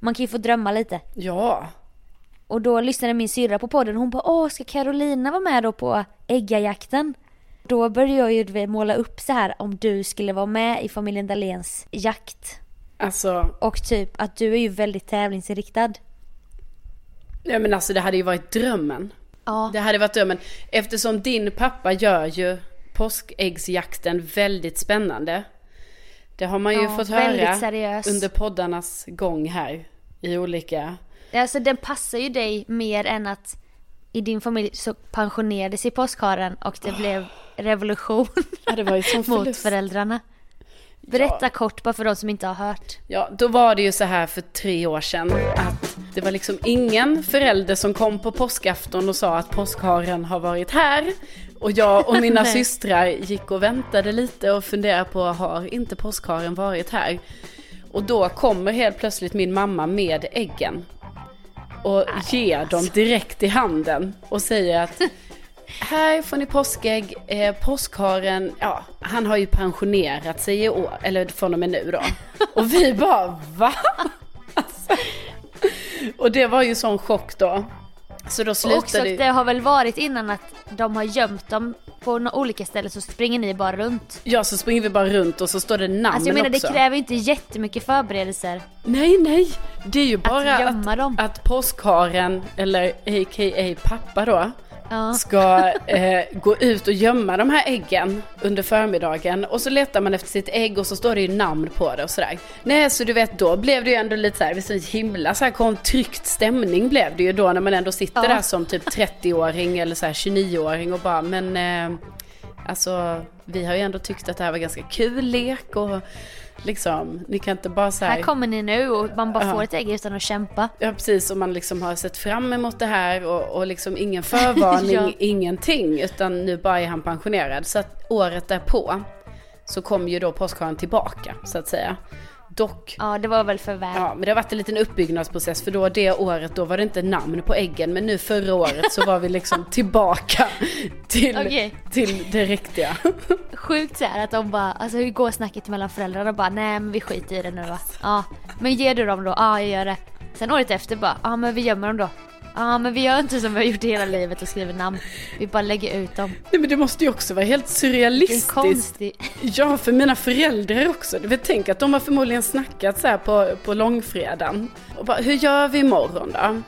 man kan ju få drömma lite. Ja. Och då lyssnade min syrra på podden och hon bara åh ska Carolina vara med då på äggajakten? Då började jag ju måla upp så här om du skulle vara med i familjen Dahléns jakt. Alltså, Och typ att du är ju väldigt tävlingsinriktad. ja, men alltså det hade ju varit drömmen. Ja. Det hade varit drömmen. Eftersom din pappa gör ju påskäggsjakten väldigt spännande. Det har man ju Ja, fått höra seriös. under poddarnas gång här. I olika... Alltså den passar ju dig mer än att i din familj så pensionerade sig påskharen och det blev revolution Ja, mot föräldrarna. Berätta kort bara för de som inte har hört. Ja, då var det ju så här för tre år sedan att det var liksom ingen förälder som kom på påskafton och sa att påskharen har varit här. Och jag och mina systrar gick och väntade lite och funderade på, har inte påskharen varit här? Och då kommer helt plötsligt min mamma med äggen. Och ger dem direkt i handen och säger att här får ni påskägg. Eh, påskharen, ja, han har ju pensionerat sig i år, eller från och med nu då. Och vi bara, va? Alltså. Och det var ju sån chock då. Så då Och också att slutade det har väl varit innan att de har gömt dem på några olika ställen så springer ni bara runt. Ja, så springer vi bara runt och så står det namn Alltså jag menar också. det kräver inte jättemycket förberedelser. Nej, nej. Det är ju bara att, dem. att påskharen, eller a.k.a. pappa då, Ja. ska eh, gå ut och gömma de här äggen under förmiddagen. Och så letar man efter sitt ägg och så står det ju namn på det och sådär. Nej, så du vet då blev det ju ändå lite så här, så himla så här kom tryckt stämning blev det ju då när man ändå sitter Ja. där som typ 30-åring eller så här 29-åring och bara, men eh, alltså vi har ju ändå tyckt att det här var ganska kul lek och liksom, ni kan inte bara så Här kommer ni nu och man bara Ja. får ett ägg utan att kämpa. Ja precis, och man liksom har sett fram emot det här och, och liksom ingen förvarning, Ja. ingenting. Utan nu bara är han pensionerad. Så att året därpå så kom ju då påskharen tillbaka så att säga. Dock, Ja det var väl för väl. ja men det har varit en liten uppbyggnadsprocess för då det året då var det inte namn på äggen. Men nu förra året så var vi liksom tillbaka till, Okej. till det riktiga. Sjukt så här att de bara, alltså hur går snacket mellan föräldrarna? Och bara nej men vi skiter i det nu va. Ja, men ger du dem då? Ja jag gör det. Sen året efter bara, ja men vi gömmer dem då. Ja men vi gör inte som vi har gjort hela livet och skriver namn. Vi bara lägger ut dem. Nej men det måste ju också vara helt Det är surrealistiskt. konstigt. Ja, för mina föräldrar också. Du vet, tänk att de har förmodligen snackat så här på, på långfredagen. Och bara, hur gör vi imorgon då?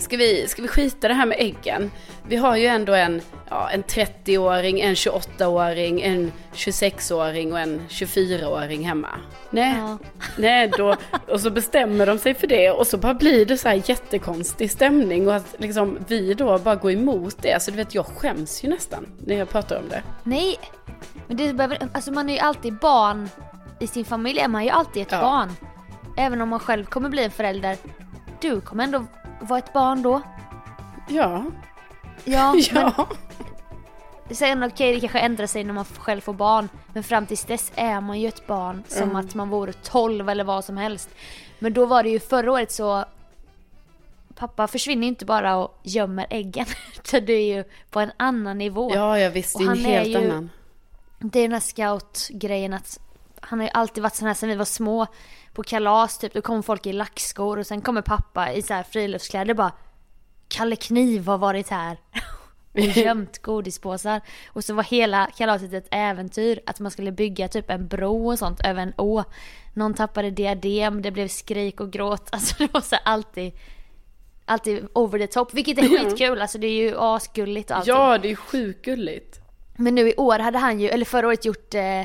Ska vi, ska vi skita det här med äggen? Vi har ju ändå en, ja, en 30-åring, en 28-åring, en 26-åring och en 24-åring hemma. Nej, Ja. nej då, och så bestämmer de sig för det och så bara blir det så här jättekonstig stämning och att liksom vi då bara går emot det. Alltså du vet, jag skäms ju nästan när jag pratar om det. Nej, men det behöver, alltså man är ju alltid barn. I sin familj är man ju alltid ett Ja. barn. Även om man själv kommer bli en förälder. Du kommer ändå vara ett barn då. Ja, Ja, men ja. sen okej det kanske ändrar sig när man själv får barn. Men fram tills dess är man ju ett barn som att man vore 12 eller vad som helst. Men då var det ju förra året så pappa försvinner ju inte bara och gömmer äggen. Utan det är ju på en annan nivå. Ja, jag visste Och en är helt ju- annan. Det är den här scout-grejen att han har ju alltid varit sån här sen vi var små. På kalas typ, då kommer folk i lackskor och sen kommer pappa i så här friluftskläder bara Kalle Kniv har varit här och gömt godispåsar. Och så var hela kalaset ett äventyr att man skulle bygga typ en bro och sånt över en å. Någon tappade diadem, det blev skrik och gråt. Alltså det var så alltid Alltid over the top, vilket är skitkul. Alltså det är ju asgulligt och allting. Ja, det är sjukt gulligt. Men nu i år hade han ju, eller förra året gjort eh,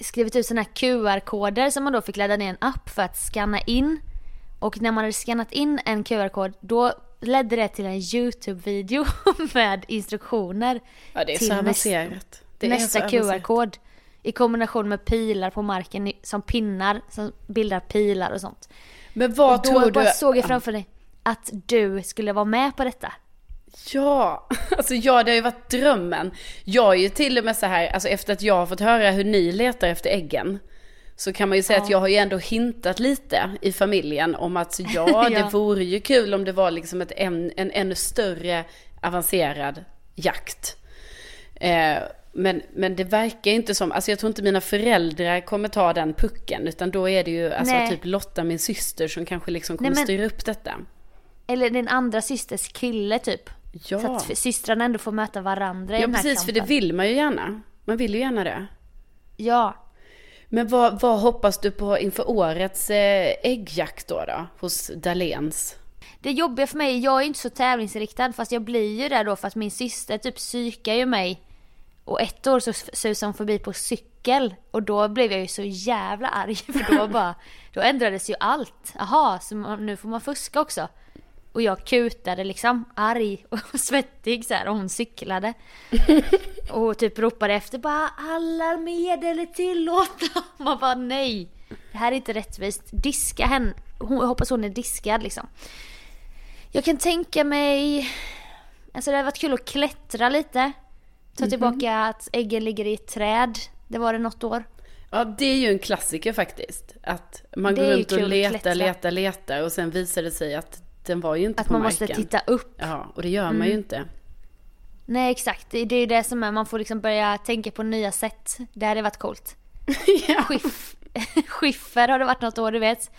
Skrivit ut sådana här QR-koder som man då fick ladda ner en app för att scanna in. Och när man hade skannat in en QR-kod då ledde det till en YouTube-video med instruktioner. Ja, det är till så nästa- avancerat. Det nästa. QR-kod. I kombination med pilar på marken som pinnar som bildar pilar och sånt. Men vad Och då tror du? bara såg jag framför dig att du skulle vara med på detta. Ja, alltså ja, det har ju varit drömmen. Jag är ju till och med så här, alltså efter att jag har fått höra hur ni letar efter äggen. Så kan man ju säga att jag har ju ändå hintat lite i familjen om att ja, det Ja. vore ju kul om det var liksom ett, en, en ännu större avancerad jakt. Eh, men, men det verkar inte som, alltså jag tror inte mina föräldrar kommer ta den pucken. Utan då är det ju alltså Nej. typ Lotta, min syster, som kanske liksom kommer Nej, men- styra upp detta. Eller din andra systers kille typ. Ja. Så att systrarna ändå får möta varandra i Ja den här precis, för kampen. det vill man ju gärna. Man vill ju gärna det. Ja. Men vad, vad hoppas du på inför årets eh, äggjakt då, då? Hos Dahléns? Det jobbiga för mig, jag är inte så tävlingsinriktad fast jag blir ju det då för att min syster typ psykar ju mig. Och ett år så susade hon förbi på cykel och då blev jag ju så jävla arg för då bara, då ändrades ju allt. Jaha, så nu får man fuska också. Och jag kutade liksom, arg och svettig så här och hon cyklade. Och typ ropade efter bara alla medel är tillåtna. Man bara nej. Det här är inte rättvist. Diska henne. Hon, jag hoppas hon är diskad liksom. Jag kan tänka mig... Alltså det hade varit kul att klättra lite. Ta Mhm. tillbaka att äggen ligger i ett träd. Det var det något år. Ja, det är ju en klassiker faktiskt. Att man Det går runt och letar, letar, letar och sen visar det sig att den var ju inte Att på man marken. måste titta upp. Ja, och det gör Mm. man ju inte. Nej exakt, det är det som är. Man får liksom börja tänka på nya sätt. Det hade varit coolt. ja. Skiff, skiffer har det varit något år du vet.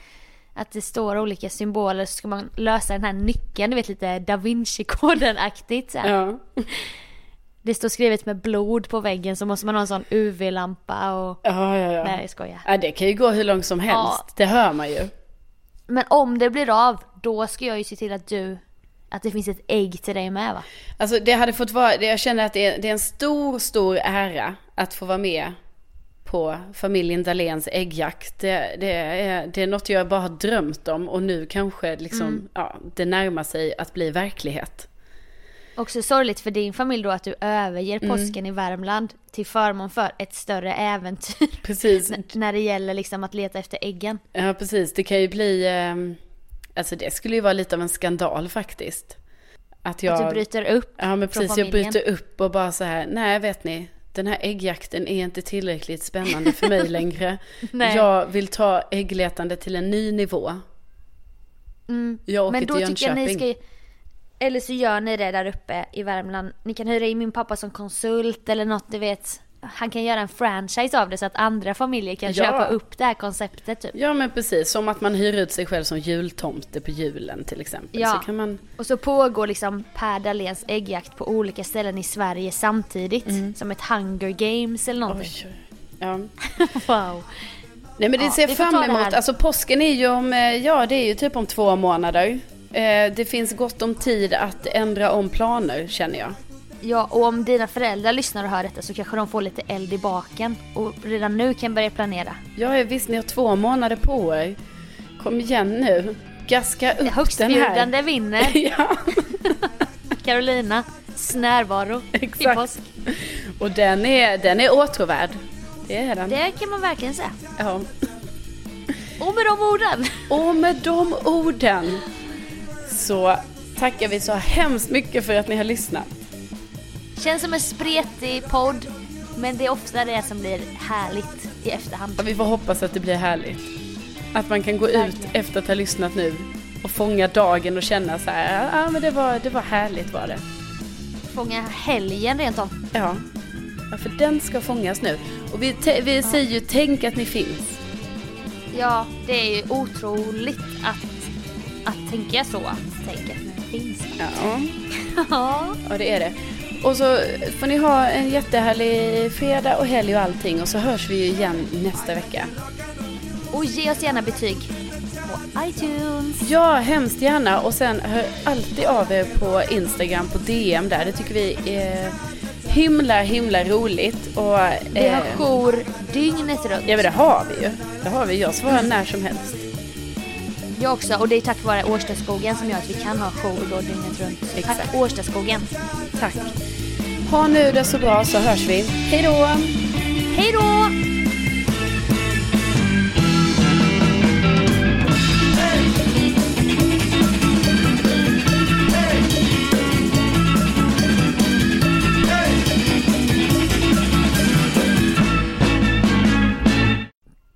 Att det står olika symboler så ska man lösa den här nyckeln, du vet lite da Vinci-koden-aktigt. ja. Det står skrivet med blod på väggen så måste man ha en sån UV-lampa och... Ja, ja, ja. Nej jag skojar. ja, det kan ju gå hur långt som helst. Ja. Det hör man ju. Men om det blir av, då ska jag ju se till att du... Att det finns ett ägg till dig med va? Alltså det hade fått vara, jag känner att det är, det är en stor, stor ära att få vara med på familjen Dahléns äggjakt. Det, det, är, det är något jag bara har drömt om och nu kanske liksom, Mm. ja, det närmar sig att bli verklighet. Också sorgligt för din familj då att du överger Mm. påsken i Värmland till förmån för ett större äventyr. Precis, N- när det gäller liksom att leta efter äggen. ja precis, det kan ju bli, ehm, alltså det skulle ju vara lite av en skandal faktiskt. Att jag, Att du bryter upp ja men precis, jag bryter upp och bara så här, nej vet ni, den här äggjakten är inte tillräckligt spännande för mig längre. Nej. Jag vill ta äggletande till en ny nivå. Jag åker Men då till tycker jag Jönköping. ni ska Eller så gör ni det där uppe i Värmland. Ni kan hyra in min pappa som konsult eller något, du vet. Han kan göra en franchise av det så att andra familjer kan Ja. köpa upp det här konceptet typ. Ja men precis, som att man hyr ut sig själv som jultomte på julen till exempel. Ja. Så man, Och så pågår liksom Per Dahléns äggjakt på olika ställen i Sverige samtidigt. Som ett Hunger Games eller någonting. oj, ja. Wow. Nej men det ser får fram emot, alltså påsken är ju om, eh, ja det är ju typ om två månader. Eh, Det finns gott om tid att ändra om planer känner jag. Ja, och om dina föräldrar lyssnar och hör detta så kanske de får lite eld i baken och redan nu kan börja planera. Ja visst, ni har två månader på er. Kom igen nu, gaska upp den här. Högstbjudande vinner. Ja, Carolinas närvaro i Exakt. påsk. och den är, den är åtråvärd. Det är den. Det kan man verkligen säga. Ja. Och med de orden. Och med de orden så tackar vi så hemskt mycket för att ni har lyssnat. Känns som en spretig podd. Men det är ofta det som blir härligt i efterhand. Vi får hoppas att det blir härligt. Att man kan gå ut Verkligen. efter att ha lyssnat nu och fånga dagen och känna så här, ja men det var, det var härligt var det. Fånga helgen rent av. Ja. ja, för den ska fångas nu. Och vi, vi säger ju tänk att ni finns. Ja, det är ju otroligt att, att tänka så. Att tänka att det finns. Ja. Ja. Ja, det är det. Och så får ni ha en jättehärlig fredag och helg och allting och så hörs vi ju igen nästa vecka. Och ge oss gärna betyg på iTunes. Ja, hemskt gärna. Och sen hör alltid av er på Instagram på DM där. Det tycker vi är himla, himla roligt. Och, Vi har eh, jour dygnet runt. Ja, men det har vi ju. Det har vi. Jag svarar när som helst. Jag också. Och det är tack vare Årstaskogen som gör att vi kan ha jour då dygnet runt. Exakt. Tack Årstaskogen. Tack. Ha nu det så bra så hörs vi. Hej då! Hej då!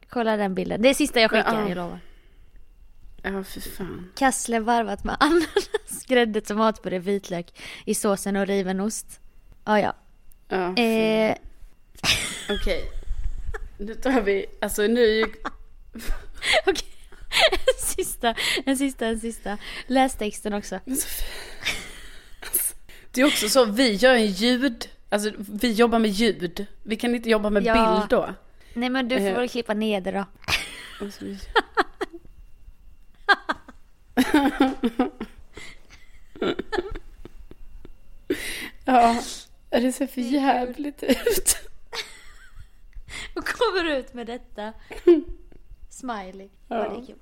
Kolla den bilden. Det är sista jag skickar, Ja. jag lovar. Ja, för fan. Kassler varvat med ananas, grädde, tomatpuré, vitlök i såsen och riven ost. Ah, ja, Ja. Eh, okej. Nu tar vi, alltså nu... Okej. En sista, en sista, en sista. Läs texten också. Alltså, Det är också så, vi gör en ljud, alltså vi jobbar med ljud. Vi kan inte jobba med Ja. bild då. Nej men du får Eh. väl klippa ner det då. Ja, det ser för jävligt ut. Och kommer ut med detta. Smiley. Ja. det är kul.